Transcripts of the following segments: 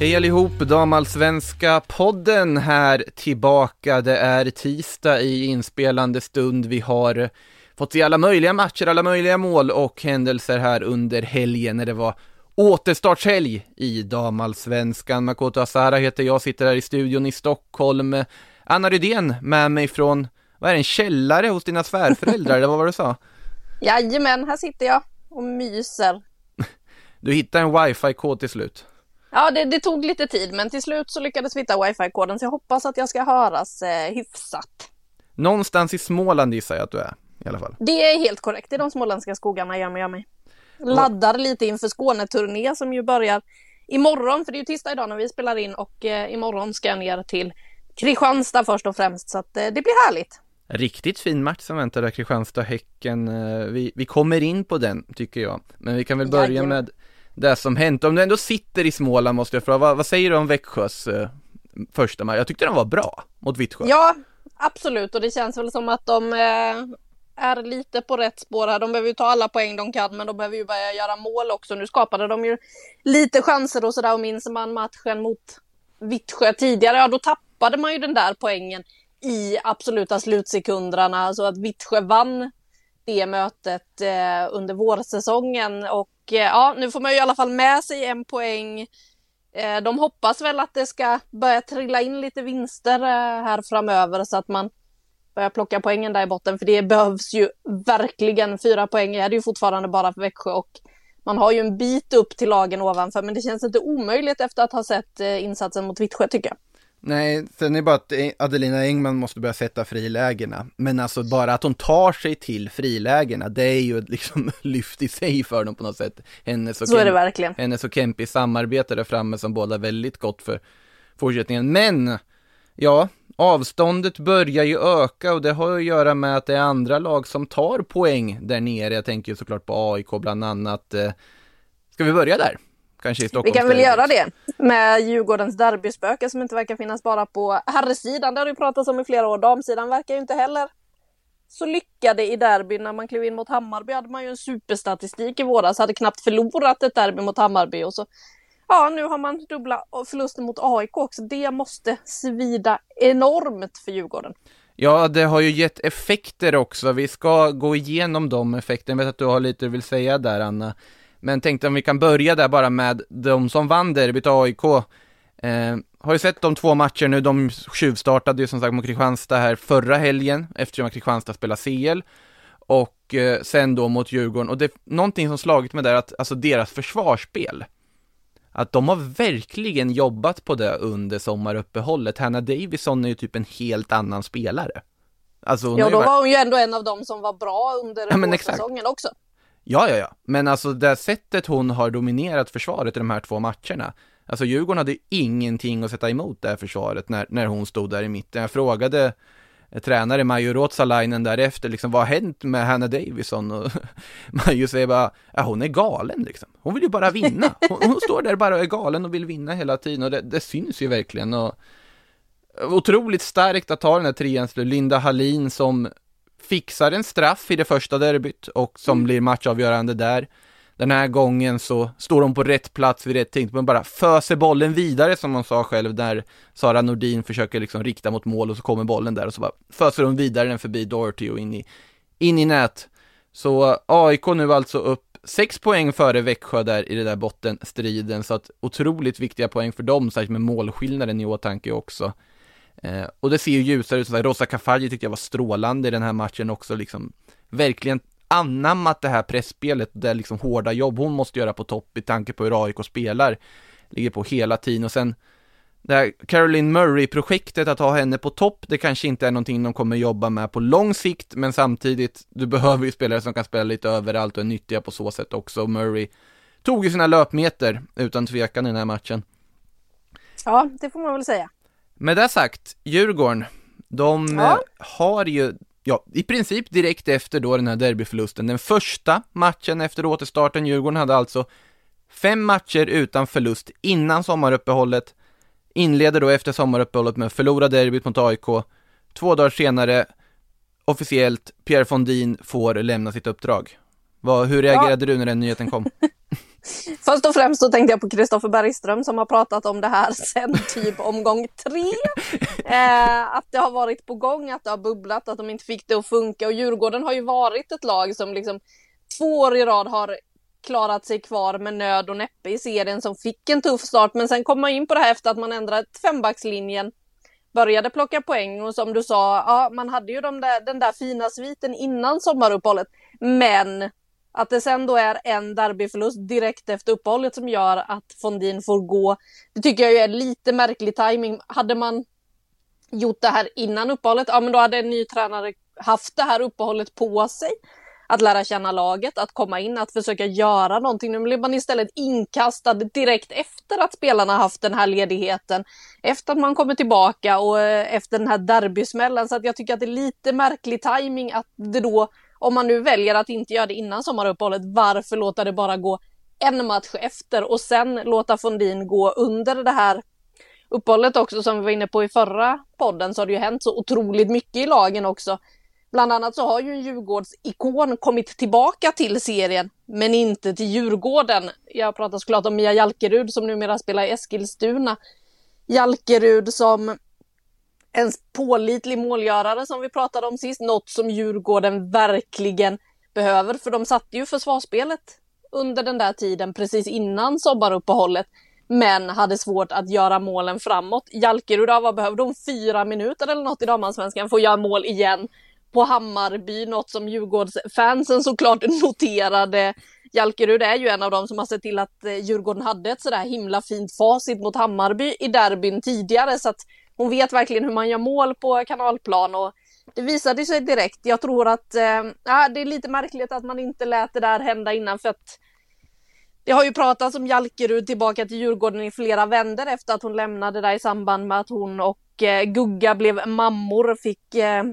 Hej allihop, Damallsvenska podden här tillbaka. Det är tisdag i inspelande stund. Vi har fått se alla möjliga matcher, alla möjliga mål och händelser här under helgen när det var återstartshelg i Damallsvenskan. Makoto Asara heter jag, sitter här i studion i Stockholm. Anna Rydén med mig från, vad är det, en källare hos dina svärföräldrar, eller vad var det du sa? Jajamän, här sitter jag och myser. Du hittade en wifi-kod till slut. Ja, det, det, tog lite tid, men till slut så lyckades vi hitta wifi-koden, så jag hoppas att jag ska höras eh, hyfsat. Någonstans i Småland gissar jag att du är, i alla fall. Det är helt korrekt, i de småländska skogarna mig, gör mig. Laddar lite inför Skåneturné som ju börjar imorgon, för det är ju tisdag idag när vi spelar in och eh, imorgon ska jag ner till Kristianstad först och främst, så att eh, det blir härligt. Riktigt fin match som väntar där, Kristianstad-Häcken. Eh, Vi, vi kommer in på den, tycker jag. Men vi kan väl börja Jajamän. med det som hänt. Om du ändå sitter i Småland måste jag fråga, vad, vad säger du om Växjös eh, första match? Jag tyckte den var bra mot Vittsjö. Ja, absolut, och det känns väl som att de eh, är lite på rätt spår här. De behöver ju ta alla poäng de kan, men de behöver ju börja göra mål också. Nu skapade de ju lite chanser och sådär och minns man matchen mot Vittsjö tidigare, ja då tappade man ju den där poängen i absoluta slutsekunderna, så att Vittsjö vann det mötet eh, under vårsäsongen och Eh, ja, nu får man ju i alla fall med sig en poäng. Eh, de hoppas väl att det ska börja trilla in lite vinster eh, här framöver så att man börjar plocka poängen där i botten, för det behövs ju verkligen. Fyra poäng är det ju fortfarande bara för Växjö och man har ju en bit upp till lagen ovanför, men det känns inte omöjligt efter att ha sett insatsen mot Vittsjö tycker jag. Nej, sen är det bara att Adelina Engman måste börja sätta frilägena. Men alltså bara att hon tar sig till frilägena, det är ju ett liksom lyft i sig för dem på något sätt. Hennes och Så är det Kem- verkligen. hennes och Kempis samarbete där framme som båda väldigt gott för fortsättningen. Men, ja, avståndet börjar ju öka och det har att göra med att det är andra lag som tar poäng där nere. Jag tänker ju såklart på AIK bland annat. Eh, Ska vi börja där? Kanske i Vi Stockholm. kan väl göra det med Djurgårdens derbyspöke som inte verkar finnas bara på herrsidan. Det har det pratats om i flera år. Damsidan verkar ju inte heller så lyckade i derby. När man klev in mot Hammarby hade man ju en superstatistik i våras. Hade knappt förlorat ett derby mot Hammarby och så Ja, nu har man dubbla förluster mot AIK också. Det måste svida enormt för Djurgården. Ja, det har ju gett effekter också. Vi ska gå igenom de effekterna. Jag vet att du har lite du vill säga där, Anna. Men tänkte om vi kan börja där bara med de som vann derbyt, AIK. Eh, har ju sett de två matcher nu, de tjuvstartade ju som sagt mot Kristianstad här förra helgen, eftersom att Kristianstad spelar CL. Och eh, sen då mot Djurgården. Och det, någonting som slagit mig där, att alltså deras försvarsspel, att de har verkligen jobbat på det under sommaruppehållet. Hanna Davison är ju typ en helt annan spelare. Alltså Ja, då var hon ju ändå en av dem som var bra under Ja, säsongen också. Ja, ja, ja. Men alltså det sättet hon har dominerat försvaret i de här två matcherna. Alltså Djurgården hade ju ingenting att sätta emot det här försvaret när, när hon stod där i mitten. Jag frågade eh, tränare Maju Ruotsalainen därefter, liksom vad har hänt med Hanna Davison? Och Maju säger bara, ja hon är galen liksom. Hon vill ju bara vinna. Hon, hon står där bara och är galen och vill vinna hela tiden och det, det syns ju verkligen. Och, otroligt starkt att ta den här trean, Linda Hallin som fixar en straff i det första derbyt och som blir matchavgörande där. Den här gången så står hon på rätt plats vid rätt tidpunkt, men bara föser bollen vidare som hon sa själv där Sara Nordin försöker liksom rikta mot mål och så kommer bollen där och så bara föser hon vidare den förbi Doherty och in i, in i nät. Så AIK nu alltså upp sex poäng före Växjö där i den där bottenstriden, så att otroligt viktiga poäng för dem, särskilt med målskillnaden i åtanke också. Eh, och det ser ju ljusare ut, så Rosa Kafaji tyckte jag var strålande i den här matchen också, liksom verkligen anammat det här pressspelet, det liksom hårda jobb hon måste göra på topp i tanke på hur AIK spelar, ligger på hela tiden och sen det här Caroline Murray-projektet, att ha henne på topp, det kanske inte är någonting de kommer jobba med på lång sikt, men samtidigt, du behöver ju spelare som kan spela lite överallt och är nyttiga på så sätt också. Murray tog ju sina löpmeter utan tvekan i den här matchen. Ja, det får man väl säga. Med det sagt, Djurgården, de Ja. har ju, ja, i princip direkt efter då den här derbyförlusten, den första matchen efter återstarten, Djurgården hade alltså fem matcher utan förlust innan sommaruppehållet, inleder då efter sommaruppehållet med att förlora derbyt mot AIK, två dagar senare, officiellt, Pierre Fondin får lämna sitt uppdrag. Vad, hur reagerade du när den nyheten kom? Först och främst så tänkte jag på Kristoffer Bergström som har pratat om det här sen typ omgång tre. Eh, att det har varit på gång, att det har bubblat, att de inte fick det att funka. Och Djurgården har ju varit ett lag som liksom två år i rad har klarat sig kvar med nöd och näppe i serien som fick en tuff start. Men sen kom man in på det här efter att man ändrat fembackslinjen började plocka poäng och som du sa, ja, man hade ju de där, den där fina sviten innan sommaruppehållet. Men att det sen då är en derbyförlust direkt efter uppehållet som gör att Fondin får gå. Det tycker jag ju är lite märklig timing. Hade man gjort det här innan uppehållet, ja men då hade en ny tränare haft det här uppehållet på sig. Att lära känna laget, att komma in, att försöka göra någonting. Nu blir man istället inkastad direkt efter att spelarna haft den här ledigheten. Efter att man kommer tillbaka och eh, efter den här derbysmällen. Så att jag tycker att det är lite märklig timing att det då om man nu väljer att inte göra det innan sommaruppehållet, varför låta det bara gå en match efter och sen låta Fondin gå under det här uppehållet också som vi var inne på i förra podden så har det ju hänt så otroligt mycket i lagen också. Bland annat så har ju en Djurgårdsikon kommit tillbaka till serien, men inte till Djurgården. Jag pratar såklart om Mia Jalkerud som numera spelar i Eskilstuna. Jalkerud som en pålitlig målgörare som vi pratade om sist, något som Djurgården verkligen behöver, för de satte ju försvarsspelet under den där tiden precis innan sommaruppehållet, men hade svårt att göra målen framåt. Jalkerud, vad behövde hon? Fyra minuter eller något i damallsvenskan för att göra mål igen på Hammarby, något som Djurgårdsfansen såklart noterade. Jalkerud är ju en av dem som har sett till att eh, Djurgården hade ett sådär himla fint facit mot Hammarby i derbyn tidigare, så att hon vet verkligen hur man gör mål på kanalplan och det visade sig direkt. Jag tror att eh, ja, det är lite märkligt att man inte lät det där hända innan för att det har ju pratats om Jalkerud tillbaka till Djurgården i flera vänder efter att hon lämnade där i samband med att hon och eh, Gugga blev mammor, fick eh,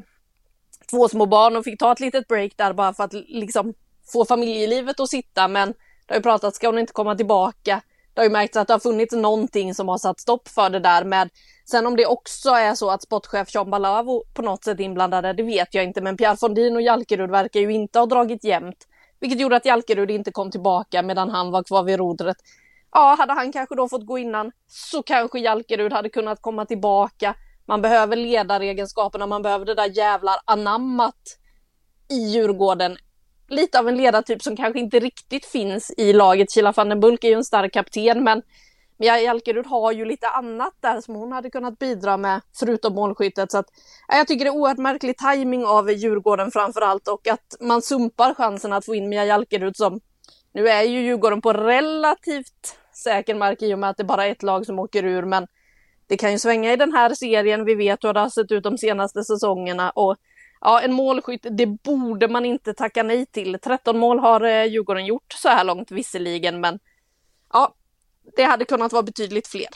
två små barn och fick ta ett litet break där bara för att liksom få familjelivet att sitta. Men det har ju pratats, ska hon inte komma tillbaka? Det har ju märkts att det har funnits någonting som har satt stopp för det där med Sen om det också är så att sportchef Jean Balavo på något sätt är inblandade, det vet jag inte. Men Pierre Fondin och Jalkerud verkar ju inte ha dragit jämnt. Vilket gjorde att Jalkerud inte kom tillbaka medan han var kvar vid rodret. Ja, hade han kanske då fått gå innan så kanske Jalkerud hade kunnat komma tillbaka. Man behöver ledaregenskaperna, man behöver det där jävlar anammat i Djurgården. Lite av en ledartyp som kanske inte riktigt finns i laget. Kila van den Bulk är ju en stark kapten, men Mia Jalkerud har ju lite annat där som hon hade kunnat bidra med förutom målskyttet. Så att, jag tycker det är oerhört märklig tajming av Djurgården framförallt och att man sumpar chansen att få in Mia Jalkerud som nu är ju Djurgården på relativt säker mark i och med att det bara är ett lag som åker ur men det kan ju svänga i den här serien. Vi vet hur det har sett ut de senaste säsongerna och ja, en målskytt, det borde man inte tacka nej till. 13 mål har eh, Djurgården gjort så här långt visserligen men ja, det hade kunnat vara betydligt fler.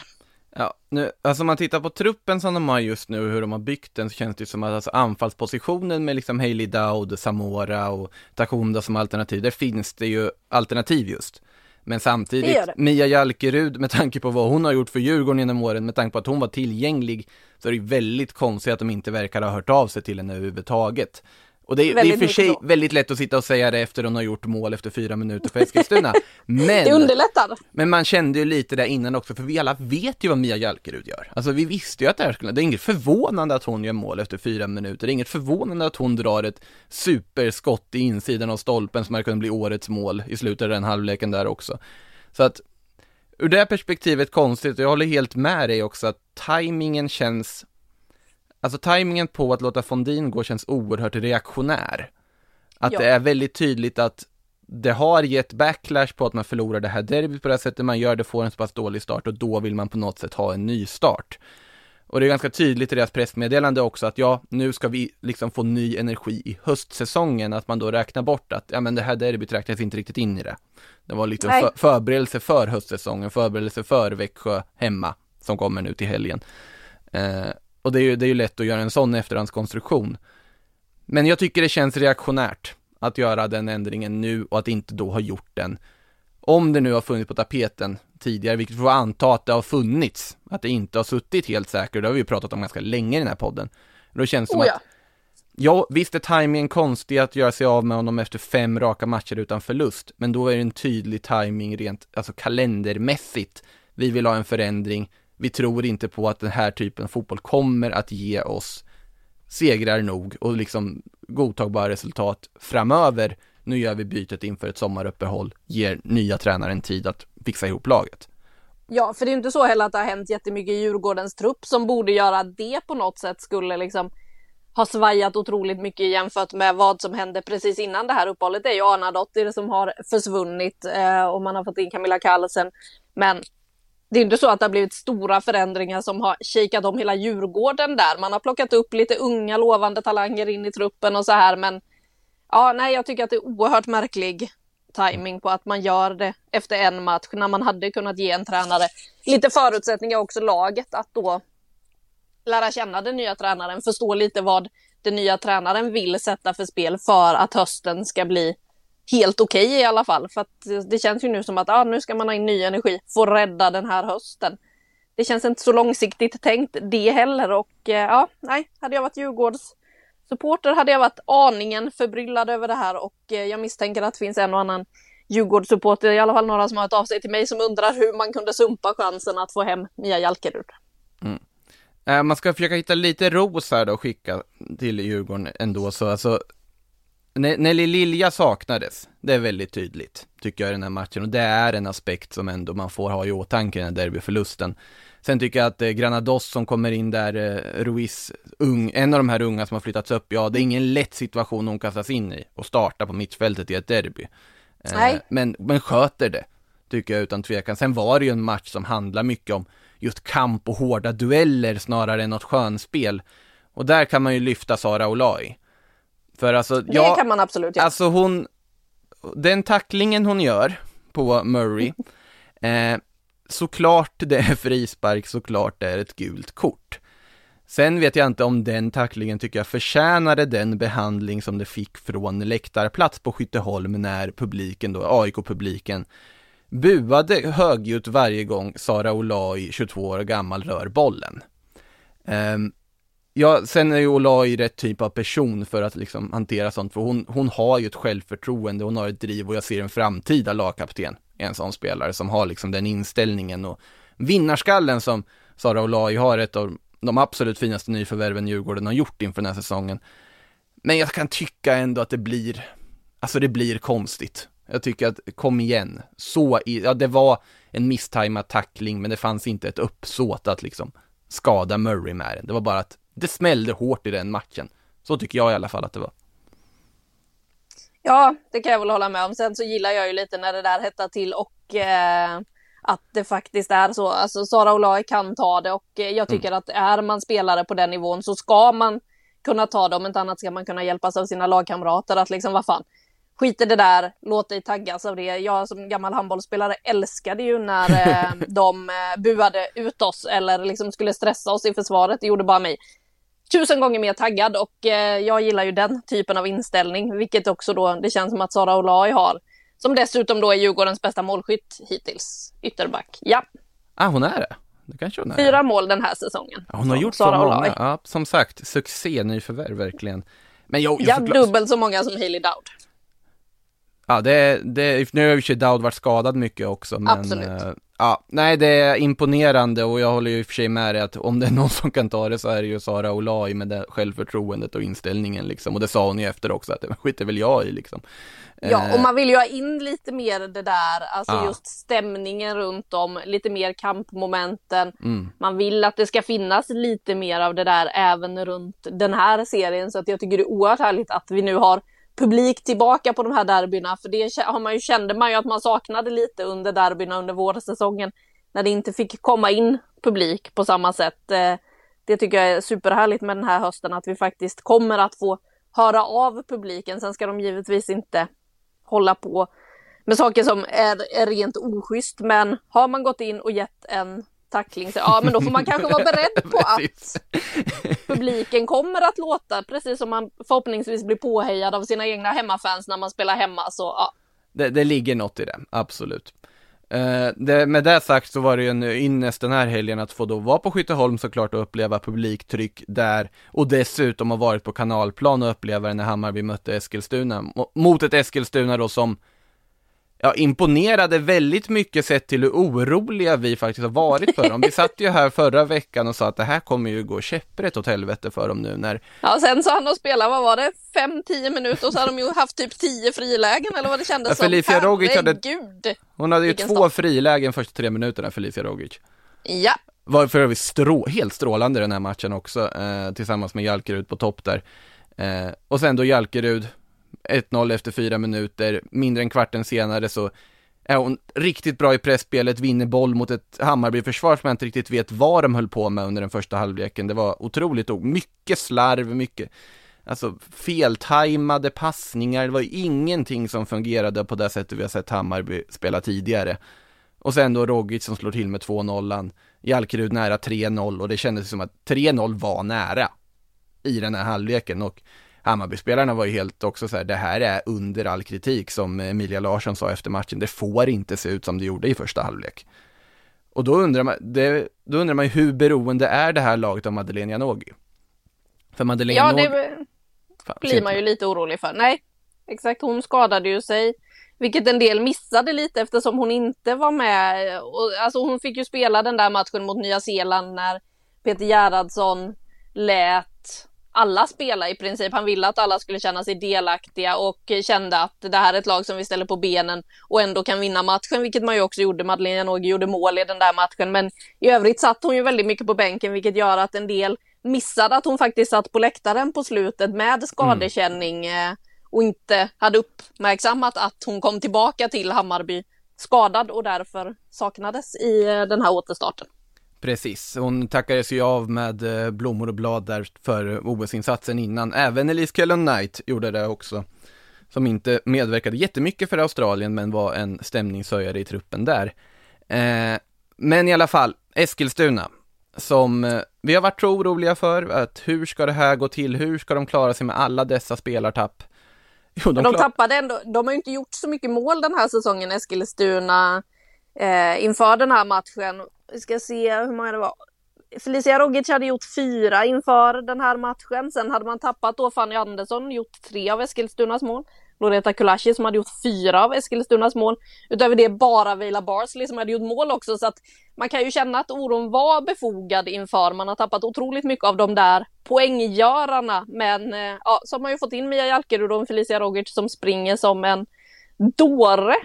Ja, nu, alltså om man tittar på truppen som de har just nu, hur de har byggt den, så känns det som att alltså anfallspositionen med liksom Hailey Dowd, Samora och Takunda som alternativ, där finns det ju alternativ just. Men Det samtidigt, gör det. Mia Jalkerud, med tanke på vad hon har gjort för Djurgården genom åren, med tanke på att hon var tillgänglig, så är det väldigt konstigt att de inte verkar ha hört av sig till henne överhuvudtaget. Och det är, det är för sig så. väldigt lätt att sitta och säga det efter hon har gjort mål efter fyra minuter för Eskilstuna. Men... Det underlättar. Men man kände ju lite där innan också, för vi alla vet ju vad Mia Jalkerud gör. Alltså vi visste ju att det här skulle, det är inget förvånande att hon gör mål efter fyra minuter, det är inget förvånande att hon drar ett superskott i insidan av stolpen som hade kunnat bli årets mål i slutet av den halvleken där också. Så att, ur det perspektivet konstigt, och jag håller helt med dig också att tajmingen känns alltså tajmingen på att låta Fondin gå känns oerhört reaktionär. Att Ja. det är väldigt tydligt att det har gett backlash på att man förlorar det här derbyt på det här sättet man gör, det får en så pass dålig start och då vill man på något sätt ha en ny start. Och det är ganska tydligt i deras pressmeddelande också att ja, nu ska vi liksom få ny energi i höstsäsongen, att man då räknar bort att ja men det här derbyt räknas inte riktigt in i det. Det var lite för, förberedelse för höstsäsongen, förberedelse för Växjö hemma, som kommer nu till helgen. Eh, och det är, ju, det är ju lätt att göra en sån efterhandskonstruktion. Men jag tycker det känns reaktionärt att göra den ändringen nu och att inte då ha gjort den. Om det nu har funnits på tapeten tidigare, vilket vi får anta att det har funnits, att det inte har suttit helt säkert, det har vi ju pratat om ganska länge i den här podden. Då känns det som Oh, ja. att, ja visst är timingen konstig att göra sig av med honom efter fem raka matcher utan förlust, men då är det en tydlig timing rent, alltså kalendermässigt. Vi vill ha en förändring, vi tror inte på att den här typen av fotboll kommer att ge oss segrar nog och liksom godtagbara resultat framöver. Nu gör vi bytet inför ett sommaruppehåll, ger nya tränaren tid att fixa ihop laget. Ja, för det är inte så heller att det har hänt jättemycket i Djurgårdens trupp som borde göra att det på något sätt skulle liksom ha svajat otroligt mycket jämfört med vad som hände precis innan det här uppehållet. Det är ju Arnadottir som har försvunnit eh, och man har fått in Camilla Carlsen. Men det är inte så att det har blivit stora förändringar som har shakat om hela Djurgården där. Man har plockat upp lite unga lovande talanger in i truppen och så här, men ja, nej, jag tycker att det är oerhört märklig timing på att man gör det efter en match när man hade kunnat ge en tränare lite förutsättningar också laget att då lära känna den nya tränaren, förstå lite vad den nya tränaren vill sätta för spel för att hösten ska bli helt okej i alla fall. För att det känns ju nu som att ah, nu ska man ha in ny energi, få rädda den här hösten. Det känns inte så långsiktigt tänkt det heller och eh, ja, nej, hade jag varit Djurgårds supporter hade jag varit aningen förbryllad över det här och eh, jag misstänker att det finns en och annan Djurgårdssupporter, i alla fall några som har hört av sig till mig som undrar hur man kunde sumpa chansen att få hem Mia Jalkerud. Mm. Eh, man ska försöka hitta lite ros här då och skicka till Djurgården ändå, så alltså Nelly Lilja saknades, det är väldigt tydligt, tycker jag i den här matchen, och det är en aspekt som ändå man får ha i åtanke i den här derbyförlusten. Sen tycker jag att eh, Granados som kommer in där, eh, Ruiz, ung, en av de här unga som har flyttats upp, ja det är ingen lätt situation hon kastas in i, och starta på mittfältet i ett derby. Eh, Nej. Men, men sköter det, tycker jag utan tvekan. Sen var det ju en match som handlar mycket om just kamp och hårda dueller snarare än något skönspel. Och där kan man ju lyfta Sara Olai. För alltså, Det ja, kan man absolut göra. Alltså hon, den tacklingen hon gör på Murray, eh, såklart det är frispark, såklart det är ett gult kort. Sen vet jag inte om den tacklingen tycker jag förtjänade den behandling som det fick från läktarplats på Skytteholm när publiken då, AIK-publiken, buade högljutt varje gång Sara Olai, 22 år gammal, rör bollen. Ehm, Ja, sen är ju Olai rätt typ av person för att liksom hantera sånt, för hon, hon har ju ett självförtroende, hon har ett driv och jag ser en framtida lagkapten i en sån spelare som har liksom den inställningen och vinnarskallen som Sara Olai har, ett av de absolut finaste nyförvärven Djurgården har gjort inför den här säsongen. Men jag kan tycka ändå att det blir, alltså det blir konstigt. Jag tycker att, kom igen, så i, ja det var en misstajmad tackling, men det fanns inte ett uppsåt att liksom skada Murray med den. Det var bara att det smällde hårt i den matchen. Så tycker jag i alla fall att det var. Ja, det kan jag väl hålla med om. Sen så gillar jag ju lite när det där hettar till och eh, att det faktiskt är så. Alltså Sara Olai kan ta det och eh, jag tycker att är man spelare på den nivån så ska man kunna ta det. Om inte annat ska man kunna hjälpas av sina lagkamrater att liksom vad fan. Skit i det där, låt dig taggas av det. Jag som gammal handbollsspelare älskade ju när eh, de eh, buade ut oss eller liksom skulle stressa oss i försvaret. Det gjorde bara mig tusen gånger mer taggad och eh, jag gillar ju den typen av inställning, vilket också då det känns som att Sara Olai har. Som dessutom då är Djurgårdens bästa målskytt hittills, ytterback. Ja, Ah, hon är det. Det kanske hon är. fyra mål den här säsongen. Ja, hon har Så, gjort så Sara många. Olai. Ja, som sagt, succé nyförvärv verkligen. Men jag, Ja, såklart- dubbelt så många som Hailey Dowd. Ja, det, det, nu har ju Daud varit skadad mycket också, men Absolut. Ja, nej det är imponerande och jag håller ju i och för sig med dig att om det är någon som kan ta det så är det ju Sara Olai med det självförtroendet och inställningen liksom. Och det sa hon ju efter också att det skiter väl jag i liksom. Ja, Eh, och man vill ju ha in lite mer det där, alltså Ja. just stämningen runt om, lite mer kampmomenten. Mm. Man vill att det ska finnas lite mer av det där även runt den här serien, så att jag tycker det är oerhört härligt att vi nu har publik tillbaka på de här derbyna, för det har man ju, kände man ju att man saknade lite under derbyna under vårsäsongen, när det inte fick komma in publik på samma sätt. Eh, det tycker jag är superhärligt med den här hösten, att vi faktiskt kommer att få höra av publiken. Sen ska de givetvis inte hålla på med saker som är, är rent oschysst. Men har man gått in och gett en tackling, ja men då får man kanske vara beredd på att publiken kommer att låta, precis som man förhoppningsvis blir påhejad av sina egna hemmafans när man spelar hemma. Så ja, Det, det ligger något i det, absolut. Eh, det, med det sagt så var det ju en ynnest den här helgen att få då vara på Skytteholm såklart och uppleva publiktryck där och dessutom ha varit på kanalplan och uppleva det när Hammarby mötte Eskilstuna mo- mot ett Eskilstuna då som ja, imponerade väldigt mycket sett till hur oroliga vi faktiskt har varit för dem. Vi satt ju här förra veckan och sa att det här kommer ju gå käpprätt åt helvete för dem nu när ja sen så han och spela, vad var det, 5-10 minuter och så har de ju haft typ 10 frilägen eller vad det kändes Ja, som. Felicia Rogic hade- Herregud! hon hade ju två start. frilägen första tre minuterna, Felicia Rogic. Ja, Var för övrigt strå, helt strålande den här matchen också, eh, tillsammans med Jalkerud på topp där. Eh, och sen då Jalkerud, 1-0 efter fyra minuter, mindre än kvarten senare så är hon riktigt bra i pressspelet, vinner boll mot ett Hammarby-försvar som jag inte riktigt vet vad de höll på med under den första halvleken. Det var otroligt, mycket slarv, mycket, alltså feltajmade passningar, det var ju ingenting som fungerade på det sättet vi har sett Hammarby spela tidigare. Och sen då Rogic som slår till med 2-0, Jalkerud nära 3-0 och det kändes som att 3-0 var nära i den här halvleken och Hammarbyspelarna var ju helt också så här, det här är under all kritik som Emilia Larsson sa efter matchen, det får inte se ut som det gjorde i första halvlek. Och då undrar man, det, då undrar man ju hur beroende är det här laget av Madeleine Janogy? För Madeleine ja Janogy... det Fan, blir man ju lite orolig för. Nej, exakt. Hon skadade ju sig, vilket en del missade lite eftersom hon inte var med. Och, alltså hon fick ju spela den där matchen mot Nya Zeeland när Peter Gerhardsson lät alla spela i princip. Han ville att alla skulle känna sig delaktiga och kände att det här är ett lag som vi ställer på benen och ändå kan vinna matchen, vilket man ju också gjorde. Madeleine Janogy gjorde mål i den där matchen, men i övrigt satt hon ju väldigt mycket på bänken, vilket gör att en del missade att hon faktiskt satt på läktaren på slutet med skadekänning mm. och inte hade uppmärksammat att hon kom tillbaka till Hammarby skadad och därför saknades i eh, den här återstarten. Precis, hon tackades ju av med eh, blommor och blad där för OS-insatsen innan. Även Elise Kellon Knight gjorde det också. Som inte medverkade jättemycket för Australien men var en stämningshöjare i truppen där. Eh, men i alla fall, Eskilstuna. Som eh, vi har varit så oroliga för, att hur ska det här gå till? Hur ska de klara sig med alla dessa spelartapp? Jo, de klar- tappade ändå, de har ju inte gjort så mycket mål den här säsongen, Eskilstuna, eh, inför den här matchen. Vi ska se hur många det var. Felicia Rogic hade gjort fyra inför den här matchen. Sen hade man tappat då Fanny Andersson, gjort tre av Eskilstunas mål. Loreta Kulashi som hade gjort fyra av Eskilstunas mål. Utöver det bara Vila Barsley som hade gjort mål också. Så att man kan ju känna att oron var befogad inför. Man har tappat otroligt mycket av de där poänggörarna. Men eh, ja, så har man ju fått in Mia Jalkerud och Felicia Rogic som springer som en dåre.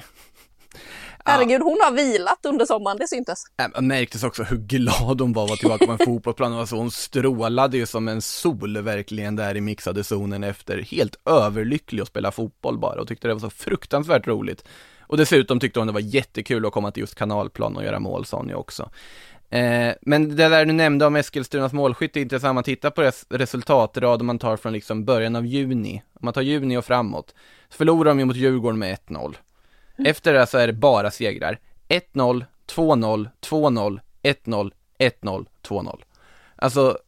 Herregud, hon har vilat under sommaren, det syntes. Äh, Man märktes också hur glad hon var att vara tillbaka på en fotbollsplan. Alltså hon strålade ju som en sol verkligen där i mixade zonen efter. Helt överlycklig att spela fotboll bara och tyckte det var så fruktansvärt roligt. Och dessutom tyckte hon det var jättekul att komma till just kanalplan och göra mål, sa hon ju också. Eh, men det där du nämnde om Eskilstunas målskytte är intressant. Om man tittar på res- resultatrad om man tar från liksom början av juni, om man tar juni och framåt, så förlorar de ju mot Djurgården med 1-0. Efter det så är det bara segrar. 1-0, 2-0, 2-0, 1-0, 1-0, 2-0. Alltså,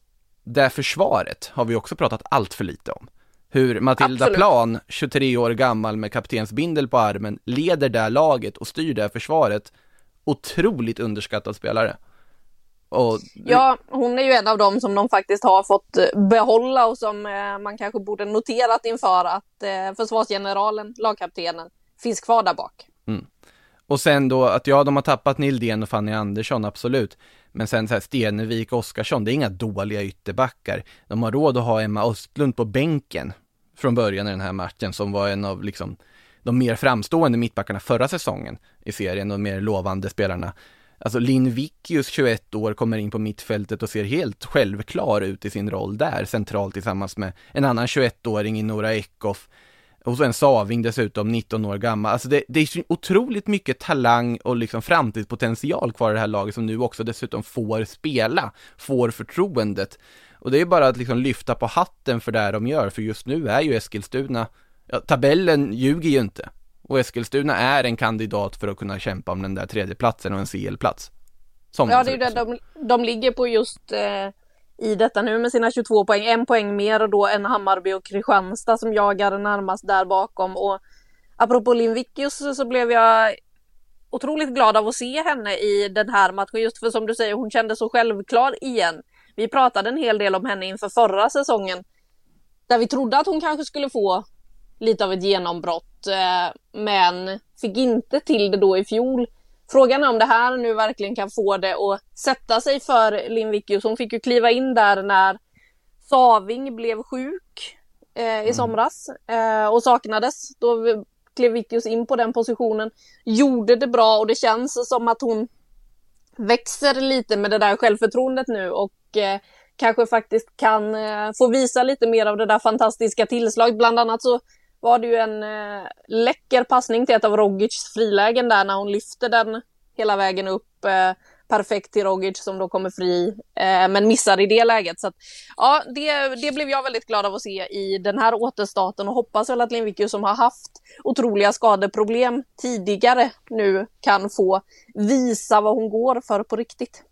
det försvaret har vi också pratat allt för lite om. Hur Matilda Absolut. Plan, 23 år gammal med kaptensbindel på armen, leder det laget och styr det försvaret. Otroligt underskattad spelare. Och Ja, hon är ju en av dem som de faktiskt har fått eh, behålla och som eh, man kanske borde noterat inför att eh, försvarsgeneralen, lagkaptenen, finns kvar där bak. Mm. Och sen då att ja, de har tappat Nildén och Fanny Andersson, absolut. Men sen så här Stenevik, Oskarsson, det är inga dåliga ytterbackar. De har råd att ha Emma Östlund på bänken från början i den här matchen som var en av liksom de mer framstående mittbackarna förra säsongen i serien och mer lovande spelarna. Alltså Linn Vickius, 21 år, kommer in på mittfältet och ser helt självklar ut i sin roll där, centralt tillsammans med en annan 21-åring i Nora Eckhoff. Och så en Saving dessutom, 19 år gammal. Alltså det, det är så otroligt mycket talang och liksom framtidspotential kvar i det här laget som nu också dessutom får spela, får förtroendet. Och det är bara att liksom lyfta på hatten för det de gör, för just nu är ju Eskilstuna, ja, tabellen ljuger ju inte. Och Eskilstuna är en kandidat för att kunna kämpa om den där tredjeplatsen och en CL-plats. ja, det är ju det de, de ligger på just eh, i detta nu med sina 22 poäng. En poäng mer då än Hammarby och Kristianstad som jagar närmast där bakom. Och apropå Lindvikius så blev jag otroligt glad av att se henne i den här matchen. Just för som du säger, hon kände så självklar igen. Vi pratade en hel del om henne inför förra säsongen. Där vi trodde att hon kanske skulle få lite av ett genombrott. Eh, men fick inte till det då i fjol. Frågan är om det här nu verkligen kan få det att sätta sig för Lindvikius. Hon fick ju kliva in där när Saving blev sjuk eh, i mm. somras eh, och saknades. Då klev Vikius in på den positionen, gjorde det bra och det känns som att hon växer lite med det där självförtroendet nu och eh, kanske faktiskt kan eh, få visa lite mer av det där fantastiska tillslaget. Bland annat så var det ju en eh, läcker passning till ett av Rogics frilägen där när hon lyfter den hela vägen upp eh, perfekt till Rogic som då kommer fri eh, men missar i det läget. Så att, ja, det, det blev jag väldigt glad av att se i den här återstarten och hoppas väl att Lindvikius som har haft otroliga skadeproblem tidigare nu kan få visa vad hon går för på riktigt.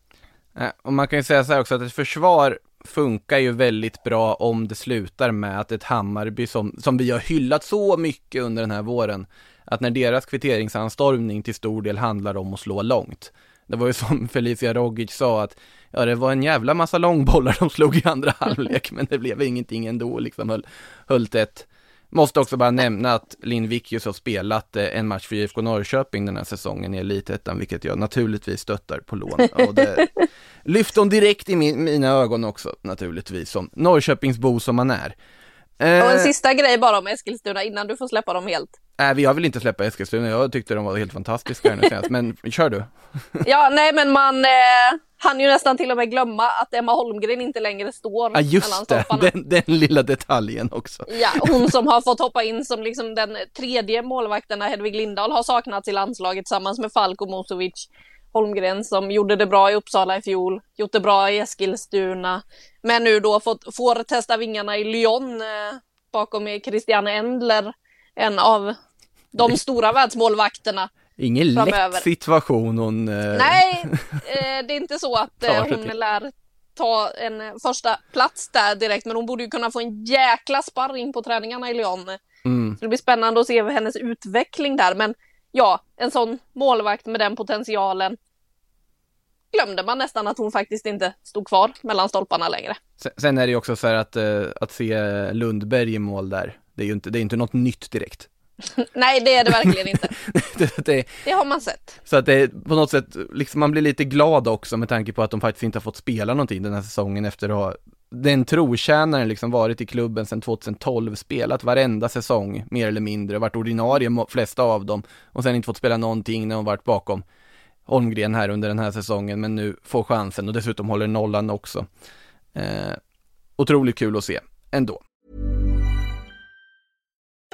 Eh, och man kan ju säga så här också att ett försvar funkar ju väldigt bra om det slutar med att ett Hammarby som, som vi har hyllat så mycket under den här våren, att när deras kvitteringsanstormning till stor del handlar om att slå långt. Det var ju som Felicia Rogic sa att ja, det var en jävla massa långbollar de slog i andra halvlek, men det blev ingenting ändå, liksom höll, höll tätt. Måste också bara nämna att Linn Vickius har spelat eh, en match för IFK Norrköping den här säsongen i Elitettan, vilket jag naturligtvis stöttar på lån. Och det lyfte hon direkt i min, mina ögon också, naturligtvis, som Norrköpingsbo som man är. Och en eh, sista grej bara om Eskilstuna innan du får släppa dem helt. Nej, jag vill inte släppa Eskilstuna, jag tyckte de var helt fantastiska här nu senast, men kör du. ja, nej men man, eh, han ju nästan till och med glömma att Emma Holmgren inte längre står Ja, just det, den, den, lilla detaljen också. Ja, hon som har fått hoppa in som liksom den tredje målvakten när Hedvig Lindahl har saknats i landslaget tillsammans med Falko Mosovic. Holmgren som gjorde det bra i Uppsala i fjol, gjort det bra i Eskilstuna, men nu då fått, får testa vingarna i Lyon eh, bakom Christiane Endler, en av de stora världsmålvakterna. Ingen framöver. lätt situation hon... Eh... Nej, eh, det är inte så att eh, hon lär ta en första plats där direkt, men hon borde ju kunna få en jäkla sparring på träningarna i Lyon. Mm. det blir spännande att se hennes utveckling där, men ja, en sån målvakt med den potentialen glömde man nästan att hon faktiskt inte stod kvar mellan stolparna längre. Sen är det ju också så här att, eh, att se Lundberg i mål där, det är ju inte, det är inte något nytt direkt. Nej, det är det verkligen inte. det, det, det, har man sett. Så att det på något sätt, liksom man blir lite glad också med tanke på att de faktiskt inte har fått spela någonting den här säsongen efter att ha den trotjänaren liksom varit i klubben sedan 2012, spelat varenda säsong mer eller mindre, varit ordinarie flesta av dem och sen inte fått spela någonting när hon varit bakom Holmgren här under den här säsongen men nu får chansen och dessutom håller nollan också. Eh, otroligt kul att se ändå.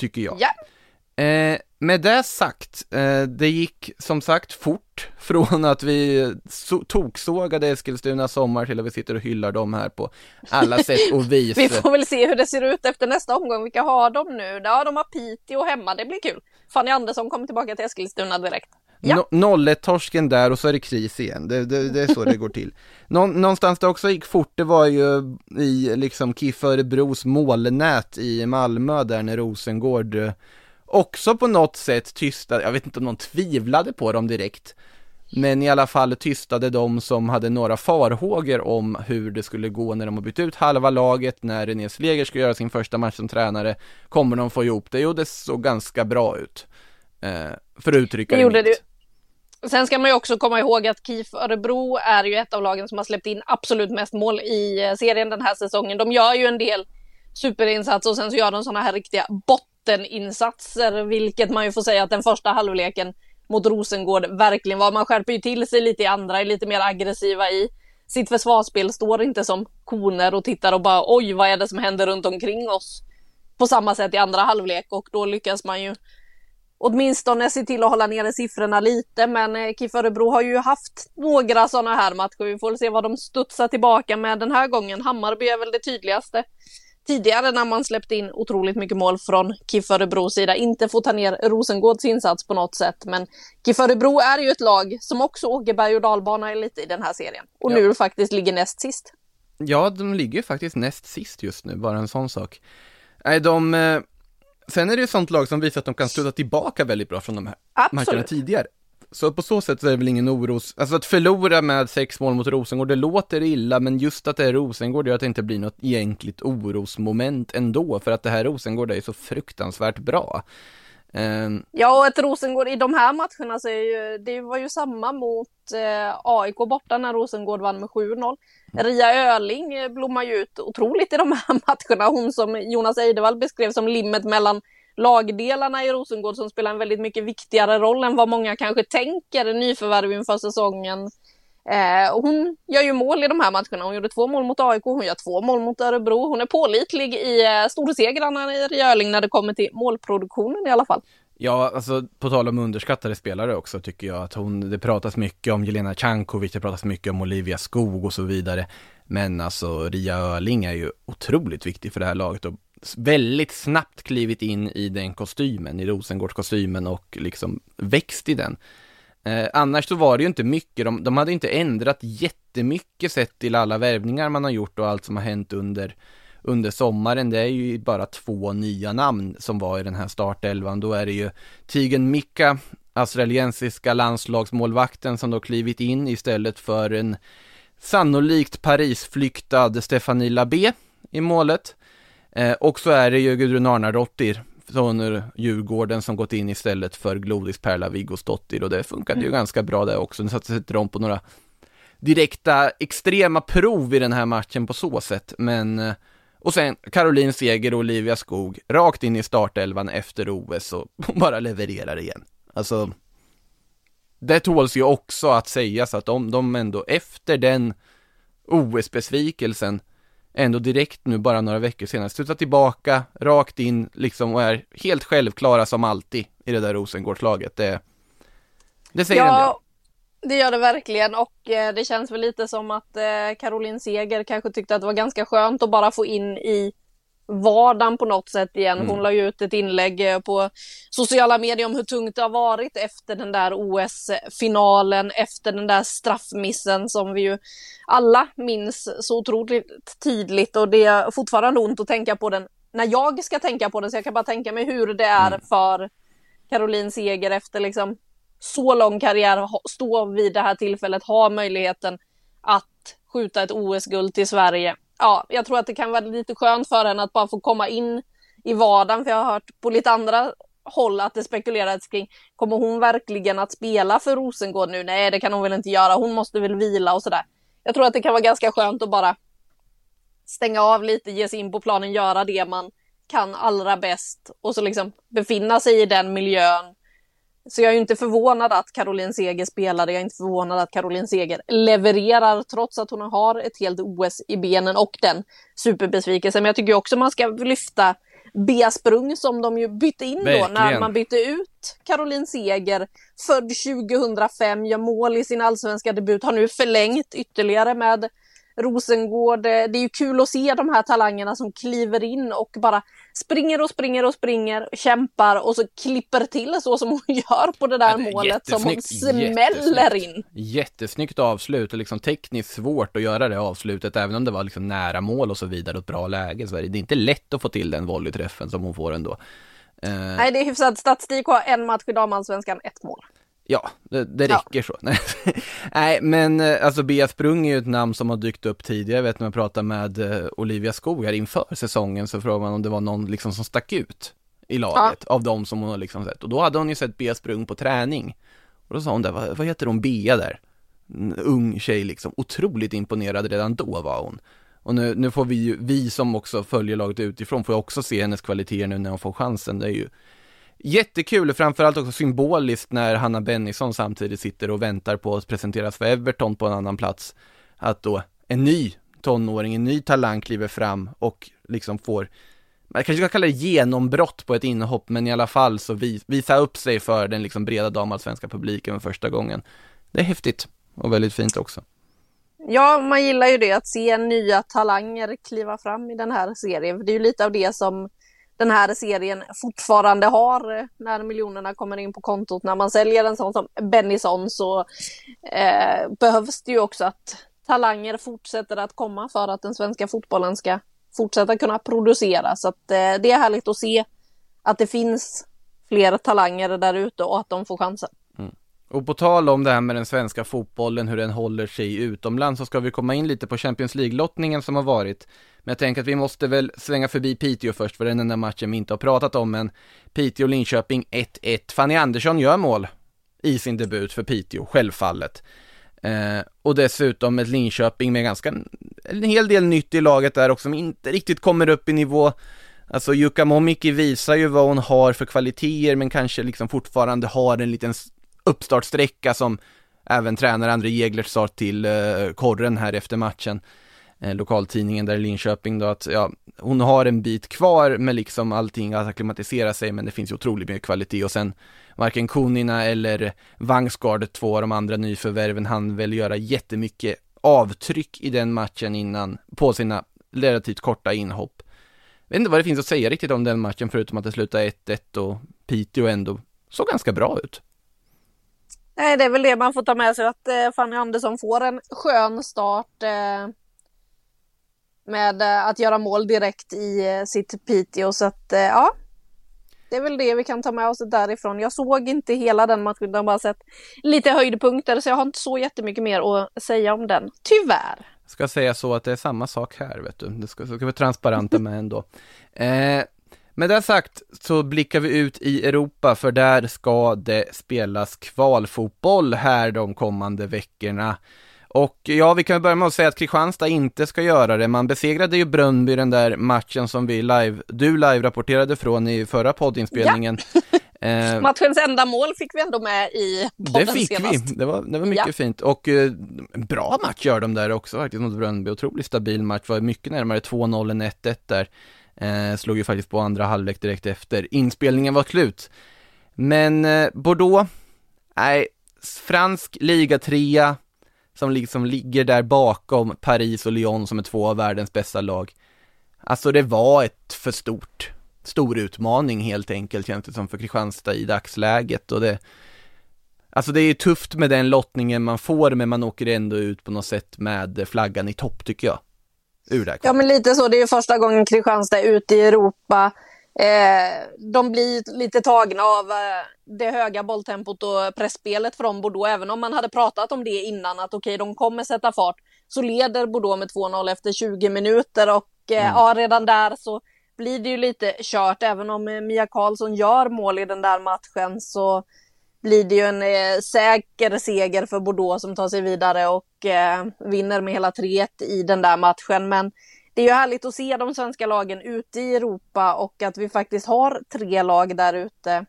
Tycker jag. Ja. Eh, med det sagt, eh, det gick som sagt fort från att vi so toksågade Eskilstuna sommar till att vi sitter och hyllar dem här på alla sätt och vis. vi får väl se hur det ser ut efter nästa omgång. Vilka har de nu? Ja, de har Piteå hemma, det blir kul. Fanny Andersson kommer tillbaka till Eskilstuna direkt. Ja. No, torsken där och så är det kris igen. Det, det, det är så det går till. Nå, någonstans det också gick fort, det var ju i liksom KIF Örebros målnät i Malmö där när Rosengård eh, också på något sätt tystade, jag vet inte om någon tvivlade på dem direkt, men i alla fall tystade de som hade några farhågor om hur det skulle gå när de har bytt ut halva laget, när René Sleger ska göra sin första match som tränare. Kommer de få ihop det? Jo, det såg ganska bra ut. Eh, för att uttrycka det, det gjorde mitt. Sen ska man ju också komma ihåg att KIF Örebro är ju ett av lagen som har släppt in absolut mest mål i eh, serien den här säsongen. De gör ju en del superinsatser och sen så gör de sådana här riktiga botteninsatser, vilket man ju får säga att den första halvleken mot Rosengård verkligen var. Man skärper ju till sig lite i andra, är lite mer aggressiva i sitt försvarsspel, står inte som koner och tittar och bara oj, vad är det som händer runt omkring oss? På samma sätt i andra halvlek och då lyckas man ju åtminstone se till att hålla nere siffrorna lite. Men eh, KIF Örebro har ju haft några sådana här matcher. Vi får se vad de studsar tillbaka med den här gången. Hammarby är väl det tydligaste. Tidigare när man släppte in otroligt mycket mål från KIF Örebros sida. Inte få ta ner Rosengårds insats på något sätt. Men KIF Örebro är ju ett lag som också åker berg och dalbana lite i den här serien. Och ja. nu faktiskt ligger näst sist. Ja, de ligger faktiskt näst sist just nu, bara en sån sak. Nej, de, eh, Sen är det ju sånt lag som visar att de kan sluta tillbaka väldigt bra från de här Absolut. matcherna tidigare. Så på så sätt så är det väl ingen oros, alltså att förlora med sex mål mot Rosengård, det låter illa, men just att det är Rosengård gör att det inte blir något egentligt orosmoment ändå, för att det här Rosengård är ju så fruktansvärt bra. Um... Ja, och ett Rosengård i de här matcherna så är ju, det var ju samma mot eh, AIK borta när Rosengård vann med 7-0. Ria Öling eh, blommar ju ut otroligt i de här matcherna. Hon som Jonas Eidevall beskrev som limmet mellan lagdelarna i Rosengård som spelar en väldigt mycket viktigare roll än vad många kanske tänker nyförvärv inför säsongen. Eh, hon gör ju mål i de här matcherna. Hon gjorde två mål mot AIK, hon gör två mål mot Örebro. Hon är pålitlig i eh, storsegrarna i Ria Öling när det kommer till målproduktionen i alla fall. Ja, alltså på tal om underskattade spelare också tycker jag att hon, det pratas mycket om Jelena Cankovic, det pratas mycket om Olivia Skog och så vidare. Men alltså Ria Öling är ju otroligt viktig för det här laget och väldigt snabbt klivit in i den kostymen, i Rosengårdskostymen och liksom växt i den. Eh, annars så var det ju inte mycket, de, de hade inte ändrat jättemycket sett till alla värvningar man har gjort och allt som har hänt under under sommaren. Det är ju bara två nya namn som var i den här startelvan. Då är det ju Tigen Mika, australiensiska landslagsmålvakten som då klivit in istället för en sannolikt Parisflyktad Stefanie Labé i målet. Eh, och så är det ju Gudrun Arnardottir från Djurgården som gått in istället för Glodis Perla Viggosdottir och det funkade mm. ju ganska bra där också. Nu sätter de på några direkta extrema prov i den här matchen på så sätt, men eh, och sen Caroline Seger och Olivia Skog rakt in i startelvan efter OS och bara levererar igen. Alltså, det tåls ju också att sägas att om de ändå efter den OS-besvikelsen ändå direkt nu bara några veckor senare studsar tillbaka, rakt in liksom och är helt självklara som alltid i det där Rosengårdslaget. Det, det säger ja, en del. Det gör det verkligen och eh, det känns väl lite som att eh, Caroline Seger kanske tyckte att det var ganska skönt att bara få in i vardagen på något sätt igen. Hon mm. la ju ut ett inlägg eh, på sociala medier om hur tungt det har varit efter den där OS-finalen, efter den där straffmissen som vi ju alla minns så otroligt tydligt och det är fortfarande ont att tänka på den när jag ska tänka på den så jag kan bara tänka mig hur det är mm. för Caroline Seger efter liksom så lång karriär stå vid det här tillfället, ha möjligheten att skjuta ett OS-guld till Sverige. Ja, jag tror att det kan vara lite skönt för henne att bara få komma in i vardagen, för jag har hört på lite andra håll att det spekulerats kring, kommer hon verkligen att spela för Rosengård nu? Nej, det kan hon väl inte göra, hon måste väl vila och sådär. Jag tror att det kan vara ganska skönt att bara stänga av lite, ge sig in på planen, göra det man kan allra bäst och så liksom befinna sig i den miljön så jag är inte förvånad att Caroline Seger spelade, jag är inte förvånad att Caroline Seger levererar trots att hon har ett helt OS i benen och den superbesvikelsen. Men jag tycker också man ska lyfta Bea Sprung som de ju bytte in Verkligen. då när man bytte ut Caroline Seger, född 2005, gör mål i sin allsvenska debut, har nu förlängt ytterligare med Rosengård. Det är ju kul att se de här talangerna som kliver in och bara springer och springer och springer, kämpar och så klipper till så som hon gör på det där ja, det målet som hon smäller in. Jättesnyggt avslut och liksom tekniskt svårt att göra det avslutet även om det var liksom nära mål och så vidare och ett bra läge. Så är det inte lätt att få till den volleyträffen som hon får ändå. Uh... Nej, det är hyfsad statistik och en match i damallsvenskan, ett mål. Ja, det, det räcker ja. så. Nej, men eh, alltså Bea Sprung är ju ett namn som har dykt upp tidigare. Jag vet när man pratade med uh, Olivia Skog här inför säsongen så frågade man om det var någon liksom som stack ut i laget ja. av de som hon har liksom sett. Och då hade hon ju sett Bea Sprung på träning. Och då sa hon där, vad, vad heter hon, Bea där? En ung tjej liksom, otroligt imponerad redan då var hon. Och nu, nu får vi ju, vi som också följer laget utifrån, får också se hennes kvaliteter nu när hon får chansen. Det är ju Jättekul, framförallt också symboliskt när Hanna Bennison samtidigt sitter och väntar på att presenteras för Everton på en annan plats. Att då en ny tonåring, en ny talang kliver fram och liksom får, man kanske ska kalla det genombrott på ett inhopp, men i alla fall så vis, visa upp sig för den liksom breda damallsvenska publiken för första gången. Det är häftigt och väldigt fint också. Ja, man gillar ju det, att se nya talanger kliva fram i den här serien. Det är ju lite av det som den här serien fortfarande har eh, när miljonerna kommer in på kontot. När man säljer en sån som Bennison så eh, behövs det ju också att talanger fortsätter att komma för att den svenska fotbollen ska fortsätta kunna producera. Så att, eh, det är härligt att se att det finns fler talanger där ute och att de får chansen. Och på tal om det här med den svenska fotbollen, hur den håller sig utomlands, så ska vi komma in lite på Champions League-lottningen som har varit. Men jag tänker att vi måste väl svänga förbi Piteå först, för det är den enda matchen vi inte har pratat om, men Piteå-Linköping 1-1. Fanny Andersson gör mål i sin debut för Piteå, självfallet. Eh, och dessutom ett Linköping med ganska, en hel del nytt i laget där också, som inte riktigt kommer upp i nivå. Alltså Jukka Momiki visar ju vad hon har för kvaliteter, men kanske liksom fortfarande har en liten uppstartsträcka som även tränare André Jägler sa till eh, korren här efter matchen eh, lokaltidningen där i Linköping då att ja, hon har en bit kvar med liksom allting att akklimatisera sig men det finns ju otroligt mycket kvalitet och sen varken Konina eller Vangsgaard två av de andra nyförvärven, han väl göra jättemycket avtryck i den matchen innan på sina relativt korta inhopp. Jag vet inte vad det finns att säga riktigt om den matchen förutom att det slutade 1-1 och Piteå ändå såg ganska bra ut. Nej, det är väl det man får ta med sig att eh, Fanny Andersson får en skön start. Eh, med eh, att göra mål direkt i eh, sitt Piteå. Så att eh, ja, det är väl det vi kan ta med oss därifrån. Jag såg inte hela den matchen, utan bara sett lite höjdpunkter, så jag har inte så jättemycket mer att säga om den, tyvärr. Jag ska säga så att det är samma sak här, vet du. Det ska, ska vara transparenta med ändå. Eh, med det sagt så blickar vi ut i Europa, för där ska det spelas kvalfotboll här de kommande veckorna. Och ja, vi kan börja med att säga att Kristianstad inte ska göra det. Man besegrade ju Brönnby den där matchen som vi live, du live-rapporterade från i förra poddinspelningen. Ja. Eh, Matchens enda mål fick vi ändå med i podden Det fick senast. vi, det var, det var mycket ja. fint. Och eh, bra match gör de där också faktiskt mot Brönnby. Otroligt stabil match, var mycket närmare 2-0 än 1-1 där. Eh, slog ju faktiskt på andra halvlek direkt efter inspelningen var slut. Men eh, Bordeaux, nej, fransk ligatrea, som liksom ligger där bakom Paris och Lyon som är två av världens bästa lag. Alltså det var ett för stort, stor utmaning helt enkelt känns det som för Kristianstad i dagsläget och det Alltså det är ju tufft med den lottningen man får men man åker ändå ut på något sätt med flaggan i topp tycker jag. Ur det ja men lite så, det är första gången Kristianstad är ute i Europa Eh, de blir lite tagna av eh, det höga bolltempot och pressspelet från Bordeaux. Även om man hade pratat om det innan att okej, okay, de kommer sätta fart. Så leder Bordeaux med 2-0 efter 20 minuter och eh, mm. ja, redan där så blir det ju lite kört. Även om eh, Mia Karlsson gör mål i den där matchen så blir det ju en eh, säker seger för Bordeaux som tar sig vidare och eh, vinner med hela 3-1 i den där matchen. Men det är ju härligt att se de svenska lagen ute i Europa och att vi faktiskt har tre lag där ute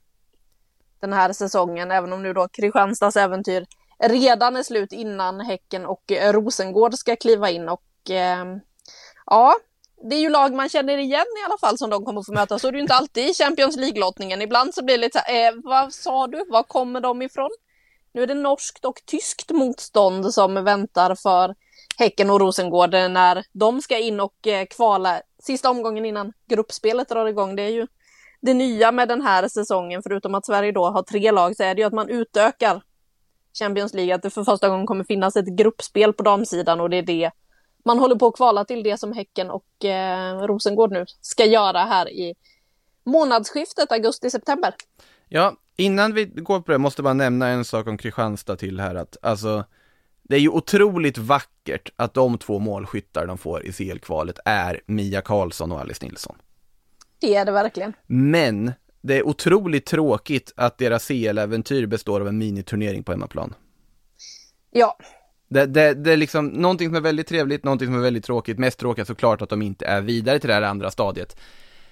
den här säsongen, även om nu då Kristianstads äventyr redan är slut innan Häcken och Rosengård ska kliva in och eh, ja, det är ju lag man känner igen i alla fall som de kommer få möta. Så är det ju inte alltid i Champions League-lottningen. Ibland så blir det lite så här, eh, vad sa du, var kommer de ifrån? Nu är det norskt och tyskt motstånd som väntar för Häcken och Rosengård när de ska in och eh, kvala sista omgången innan gruppspelet drar igång. Det är ju det nya med den här säsongen, förutom att Sverige då har tre lag, så är det ju att man utökar Champions League, att det för första gången kommer finnas ett gruppspel på damsidan och det är det man håller på att kvala till det som Häcken och eh, Rosengård nu ska göra här i månadsskiftet augusti-september. Ja, innan vi går på det måste jag bara nämna en sak om Kristianstad till här att alltså det är ju otroligt vackert att de två målskyttar de får i CL-kvalet är Mia Karlsson och Alice Nilsson. Det är det verkligen. Men det är otroligt tråkigt att deras CL-äventyr består av en miniturnering på hemmaplan. Ja. Det, det, det är liksom någonting som är väldigt trevligt, någonting som är väldigt tråkigt. Mest tråkigt såklart att de inte är vidare till det här andra stadiet.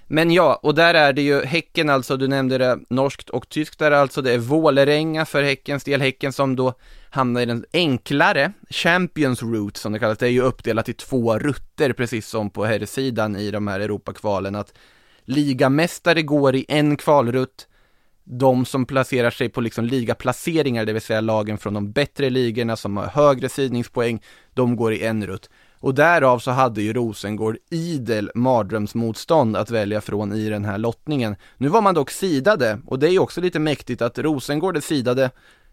Men ja, och där är det ju Häcken alltså, du nämnde det norskt och tyskt där alltså, det är Vålerenga för Häckens del, Häcken som då hamnar i den enklare Champions Route som det kallas, det är ju uppdelat i två rutter precis som på herrsidan i de här Europakvalen att ligamästare går i en kvalrutt, de som placerar sig på liksom ligaplaceringar, det vill säga lagen från de bättre ligorna som har högre sidningspoäng, de går i en rutt. Och därav så hade ju Rosengård idel mardrömsmotstånd att välja från i den här lottningen. Nu var man dock sidade, och det är ju också lite mäktigt att Rosengård är sidade.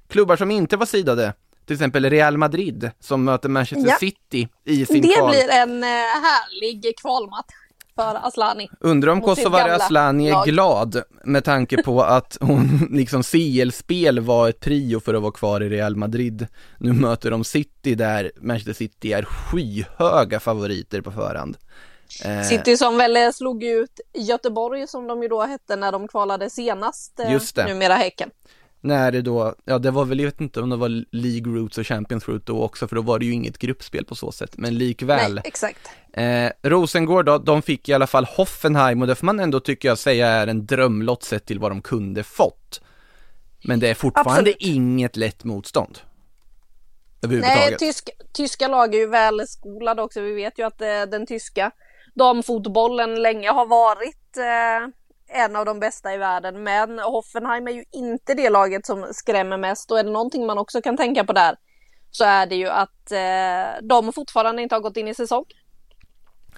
Klubbar som inte var sidade, till exempel Real Madrid som möter Manchester ja. City i sin Det kval. blir en eh, härlig kvalmatch för Aslani. Undrar om Kosovare Aslani är lag. glad med tanke på att hon, liksom CL-spel var ett prio för att vara kvar i Real Madrid. Nu möter de City där Manchester City är skyhöga favoriter på förhand. Eh, City som väl slog ut Göteborg som de ju då hette när de kvalade senast, eh, Just det. numera Häcken när det då, ja det var väl, jag vet inte om det var League Roots och Champions Route då också, för då var det ju inget gruppspel på så sätt, men likväl. Nej, exakt. Eh, Rosengård då, de fick i alla fall Hoffenheim och det får man ändå tycker jag säga är en drömlott sett till vad de kunde fått. Men det är fortfarande Absolut. inget lätt motstånd. Nej, tysk, tyska lag är ju väl skolade också. Vi vet ju att eh, den tyska damfotbollen länge har varit eh, en av de bästa i världen. Men Hoffenheim är ju inte det laget som skrämmer mest och är det någonting man också kan tänka på där så är det ju att eh, de fortfarande inte har gått in i säsong.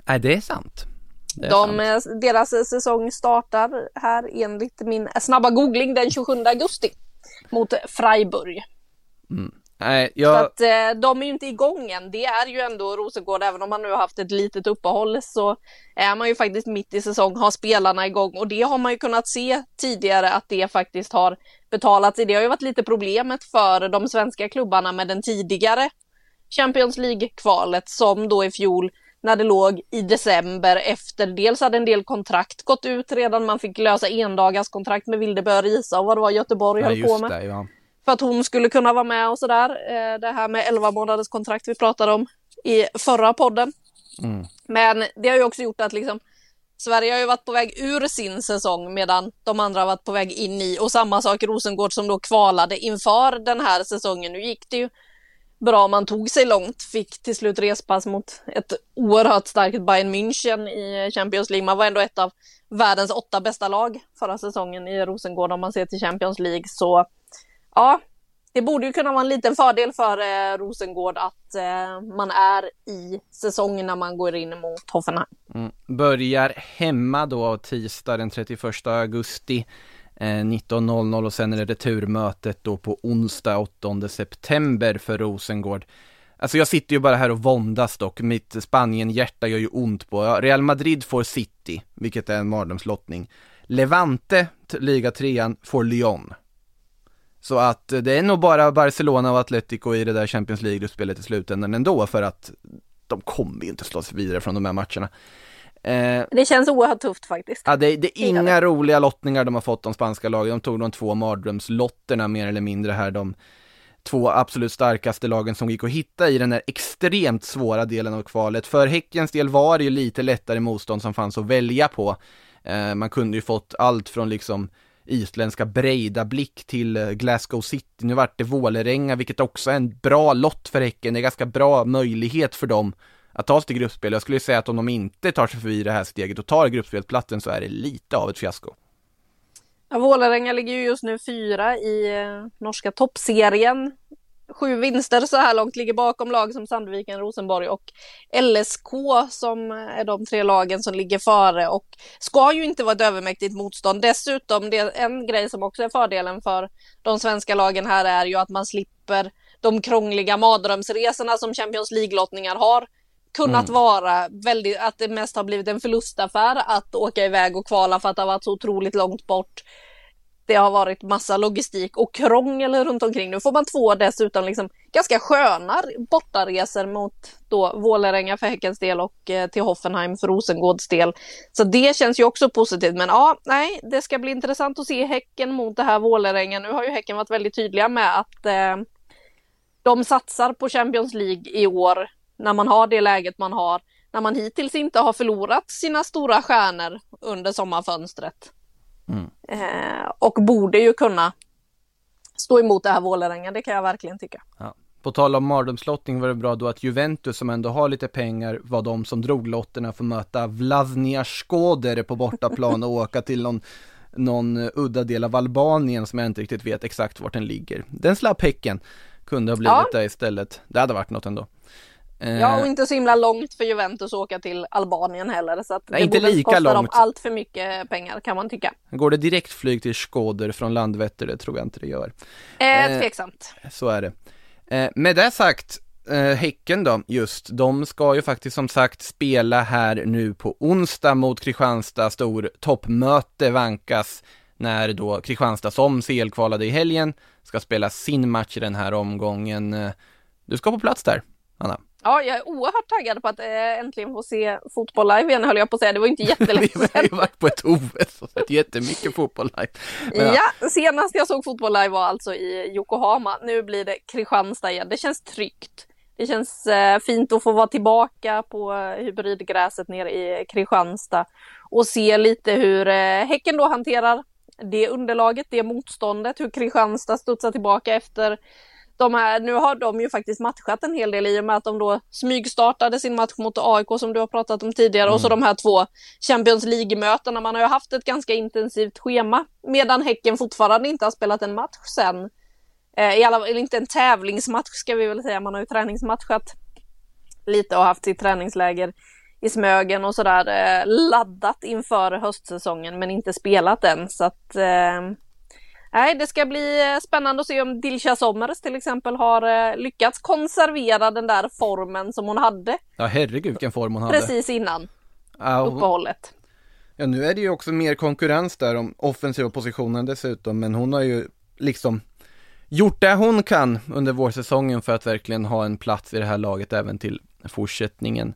Nej, det är sant. Det är de, sant. Eh, deras säsong startar här enligt min snabba googling den 27 augusti mot Freiburg. Mm. Nej, jag... Så att eh, de är ju inte igång än. Det är ju ändå Rosengård, även om man nu har haft ett litet uppehåll så är man ju faktiskt mitt i säsong, har spelarna igång och det har man ju kunnat se tidigare att det faktiskt har betalats. Det har ju varit lite problemet för de svenska klubbarna med den tidigare Champions League-kvalet som då i fjol när det låg i december efter, dels hade en del kontrakt gått ut redan, man fick lösa endagars kontrakt med Vildebö Risa och vad det var Göteborg ja, höll på med. Det, ja för att hon skulle kunna vara med och sådär. Eh, det här med 11 månaders kontrakt vi pratade om i förra podden. Mm. Men det har ju också gjort att liksom Sverige har ju varit på väg ur sin säsong medan de andra har varit på väg in i och samma sak Rosengård som då kvalade inför den här säsongen. Nu gick det ju bra, man tog sig långt, fick till slut respass mot ett oerhört starkt Bayern München i Champions League. Man var ändå ett av världens åtta bästa lag förra säsongen i Rosengård om man ser till Champions League. Så ja, det borde ju kunna vara en liten fördel för eh, Rosengård att eh, man är i säsongen när man går in mot Hoffenheim. Mm. Börjar hemma då tisdag den 31 augusti eh, 19.00 och sen är det returmötet då på onsdag 8 september för Rosengård. Alltså jag sitter ju bara här och våndas dock, mitt Spanien-hjärta gör ju ont på. Real Madrid får City, vilket är en mardrömslottning. Levante, liga trean, får Lyon. Så att det är nog bara Barcelona och Atletico i det där Champions League-spelet i slutändan ändå för att de kommer ju inte slå sig vidare från de här matcherna. Eh, det känns oerhört tufft faktiskt. Ja, det, det är inga det. roliga lottningar de har fått de spanska lagen. De tog de två mardrömslotterna mer eller mindre här, de två absolut starkaste lagen som gick att hitta i den här extremt svåra delen av kvalet. För Häckens del var det ju lite lättare motstånd som fanns att välja på. Eh, man kunde ju fått allt från liksom isländska breda blick till eh, Glasgow City. Nu vart det Vålerenga, vilket också är en bra lott för Häcken. Det är ganska bra möjlighet för dem att ta sig till gruppspel. Jag skulle säga att om de inte tar sig förbi det här steget och tar gruppspelsplatsen så är det lite av ett fiasko. Ja, Vålerenga ligger ju just nu fyra i eh, norska toppserien sju vinster så här långt, ligger bakom lag som Sandviken, Rosenborg och LSK som är de tre lagen som ligger före och ska ju inte vara ett övermäktigt motstånd. Dessutom, det är en grej som också är fördelen för de svenska lagen här är ju att man slipper de krångliga mardrömsresorna som Champions League-lottningar har kunnat mm. vara väldigt, att det mest har blivit en förlustaffär att åka iväg och kvala för att det har varit så otroligt långt bort. Det har varit massa logistik och krångel runt omkring. Nu får man två dessutom liksom ganska sköna bortaresor mot då Vålerenga för Häckens del och eh, till Hoffenheim för Rosengårds del. Så det känns ju också positivt. Men ja, nej, det ska bli intressant att se Häcken mot det här Vålerenga. Nu har ju Häcken varit väldigt tydliga med att eh, de satsar på Champions League i år när man har det läget man har, när man hittills inte har förlorat sina stora stjärnor under sommarfönstret. Mm. Eh, och borde ju kunna stå emot det här Vålerenga, det kan jag verkligen tycka. Ja. På tal om mardrömslottning var det bra då att Juventus som ändå har lite pengar var de som drog lotterna för att möta Vlasnia Skåder på bortaplan och åka till någon någon udda del av Albanien som jag inte riktigt vet exakt vart den ligger. Den slapp Häcken, kunde ha blivit ja. det istället. Det hade varit något ändå. Ja, och eh, inte så himla långt för Juventus att åka till Albanien heller. Så att Nej, det inte borde lika kosta långt. dem allt för mycket pengar kan man tycka. Går det direktflyg till Skåder från Landvetter? Det tror jag inte det gör. Eh, eh, tveksamt. Så är det. Eh, med det sagt, eh, Häcken då, just, de ska ju faktiskt som sagt spela här nu på onsdag mot Kristianstad, stor toppmöte vankas när då Kristianstad som CL-kvalade i helgen ska spela sin match i den här omgången. Eh, du ska på plats där, Anna. Ja, jag är oerhört taggad på att äh, äntligen få se fotboll live igen, höll jag på att säga. Det var inte jättelänge sedan. Vi har ju varit på ett OS och sett jättemycket fotboll live. Men, ja, senast jag såg fotboll live var alltså i Yokohama. Nu blir det Kristianstad igen. Det känns tryggt. Det känns äh, fint att få vara tillbaka på hybridgräset nere i Kristianstad och se lite hur äh, Häcken då hanterar det underlaget, det motståndet, hur Kristianstad studsar tillbaka efter de här, nu har de ju faktiskt matchat en hel del i och med att de då smygstartade sin match mot AIK som du har pratat om tidigare mm. och så mm. de här två Champions League-mötena. Man har ju haft ett ganska intensivt schema medan Häcken fortfarande inte har spelat en match sen. Eh, I alla fall inte en tävlingsmatch ska vi väl säga, man har ju träningsmatchat lite och haft sitt träningsläger i Smögen och sådär eh, laddat inför höstsäsongen men inte spelat än så att eh, Nej, det ska bli eh, spännande att se om Dilsa Sommers till exempel har eh, lyckats konservera den där formen som hon hade. Ja, herregud vilken form hon hade. Precis innan ja, uppehållet. Ja, nu är det ju också mer konkurrens där om offensiva positionen dessutom, men hon har ju liksom gjort det hon kan under vårsäsongen för att verkligen ha en plats i det här laget även till fortsättningen.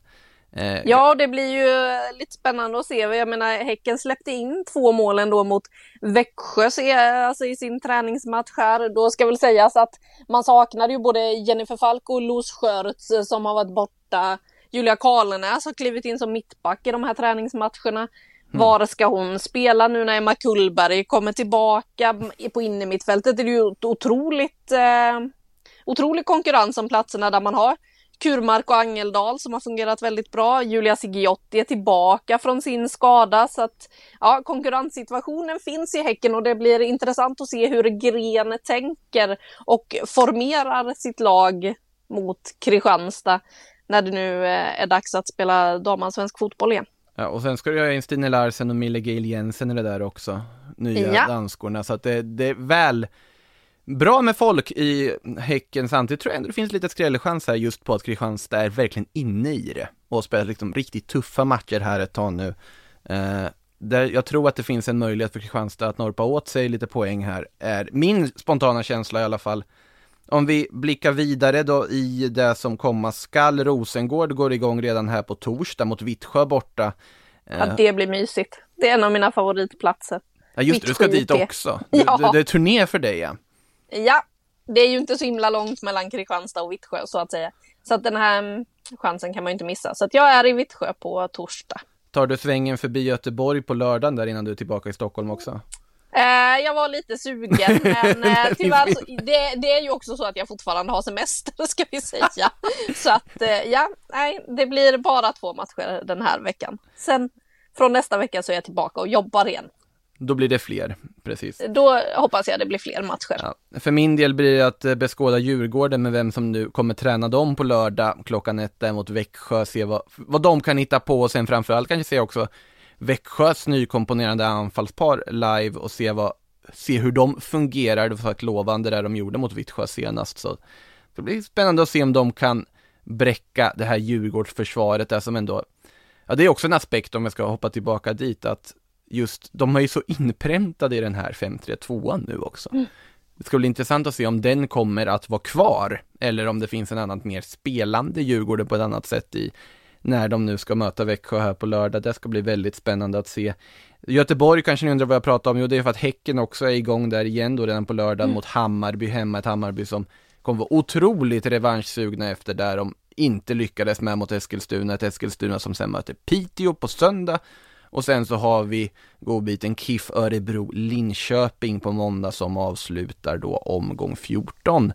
Eh, ja, det blir ju lite spännande att se. Jag menar, Häcken släppte in två mål ändå mot Växjö alltså i sin träningsmatch här. Då ska väl sägas att man saknade ju både Jennifer Falk och Los Skörts eh, som har varit borta. Julia Karlenäs har klivit in som mittback i de här träningsmatcherna. Mm. Var ska hon spela nu när Emma Kullberg kommer tillbaka på innermittfältet? Det är ju otroligt, eh, otrolig konkurrens om platserna där man har Kurmark och Angeldal som har fungerat väldigt bra. Julia Sigiotti är tillbaka från sin skada så att ja, konkurrenssituationen finns i Häcken och det blir intressant att se hur Gren tänker och formerar sitt lag mot Kristianstad när det nu eh, är dags att spela damallsvensk fotboll igen. Ja, och sen ska du ha in Stine Larsen och Mille Gail Jensen i det där också, nya ja. danskorna, så att det, det är väl bra med folk i Häcken, samtidigt tror jag ändå det finns lite skrällchans här just på att Kristianstad är verkligen inne i det och spelar liksom riktigt tuffa matcher här ett tag nu. Eh, där jag tror att det finns en möjlighet för Kristianstad att norpa åt sig lite poäng här, är min spontana känsla i alla fall. Om vi blickar vidare då i det som komma skall, Rosengård går igång redan här på torsdag mot Vittsjö borta. Ja, det blir mysigt. Det är en av mina favoritplatser. Ja, just det, du ska dit också. Ja. Det, det är turné för dig ja. Ja, det är ju inte så himla långt mellan Kristianstad och Vittsjö så att säga. Så att den här chansen kan man ju inte missa. Så att jag är i Vittsjö på torsdag. Tar du svängen förbi Göteborg på lördagen där innan du är tillbaka i Stockholm också? Eh, jag var lite sugen, men eh, tyvärr, så, det, det, är ju också så att jag fortfarande har semester, ska vi säga. Så att eh, ja, nej, det blir bara två matcher den här veckan. Sen från nästa vecka så är jag tillbaka och jobbar igen. Då blir det fler, precis. Då hoppas jag det blir fler matcher. Ja. För min del blir det att eh, beskåda Djurgården med vem som nu kommer träna dem på lördag klockan ett där mot Växjö, se vad, vad de kan hitta på och sen framförallt kanske se också Växjös nykomponerande anfallspar live och se vad, se hur de fungerar. Det var ett lovande där de gjorde mot Vittsjö senast så det blir spännande att se om de kan bräcka det här Djurgårdsförsvaret där som ändå Ja, det är också en aspekt om jag ska hoppa tillbaka dit att just, de har ju så inpräntade i den här 5-3-2an nu också. Mm. Det ska bli intressant att se om den kommer att vara kvar eller om det finns en annan mer spelande Djurgården på ett annat sätt i när de nu ska möta Växjö här på lördag. Det ska bli väldigt spännande att se. Göteborg kanske ni undrar vad jag pratar om. Jo, det är för att Häcken också är igång där igen då redan på lördag mm. mot Hammarby hemma. Ett Hammarby som kommer vara otroligt revanschsugna efter där de inte lyckades med mot Eskilstuna. Ett Eskilstuna som sen möter Piteå på söndag och sen så har vi godbiten KIF Örebro Linköping på måndag som avslutar då omgång 14.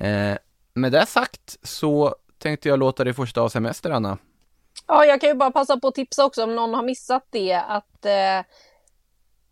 Eh, med det sagt så tänkte jag låta dig första av semester Anna. Ja, jag kan ju bara passa på att tipsa också om någon har missat det att eh,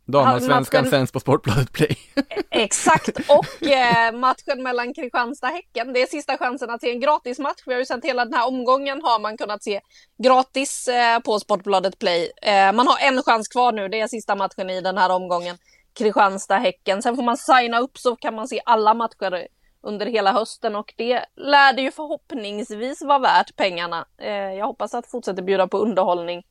Damallsvenskan matchen... sänds på Sportbladet Play. Exakt, och eh, matchen mellan Kristianstad och Häcken. Det är sista chansen att se en gratismatch. Vi har ju sett hela den här omgången har man kunnat se gratis eh, på Sportbladet Play. Eh, man har en chans kvar nu, det är sista matchen i den här omgången. Kristianstad-Häcken. Sen får man signa upp så kan man se alla matcher under hela hösten och det lär det ju förhoppningsvis vara värt pengarna. Eh, jag hoppas att fortsätter bjuda på underhållning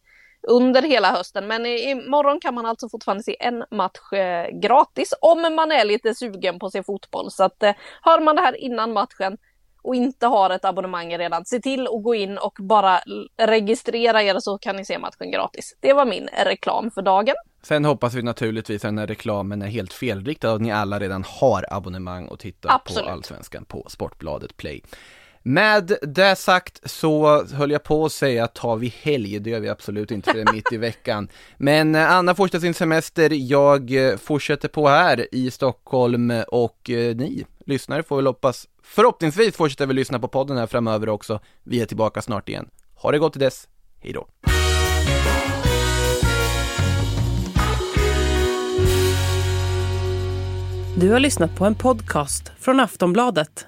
under hela hösten. Men imorgon kan man alltså fortfarande se en match eh, gratis om man är lite sugen på att se fotboll. Så att eh, hör man det här innan matchen och inte har ett abonnemang redan, se till att gå in och bara registrera er så kan ni se matchen gratis. Det var min reklam för dagen. Sen hoppas vi naturligtvis att den här reklamen är helt felriktad och att ni alla redan har abonnemang och tittar Absolut. på Allsvenskan på Sportbladet Play. Med det sagt så höll jag på att säga tar vi helg, det gör vi absolut inte för det är mitt i veckan. Men eh, Anna fortsätter sin semester, jag eh, fortsätter på här i Stockholm och eh, ni lyssnare får väl hoppas, förhoppningsvis fortsätter vi lyssna på podden här framöver också. Vi är tillbaka snart igen. Ha det gott till dess, hejdå! Du har lyssnat på en podcast från Aftonbladet.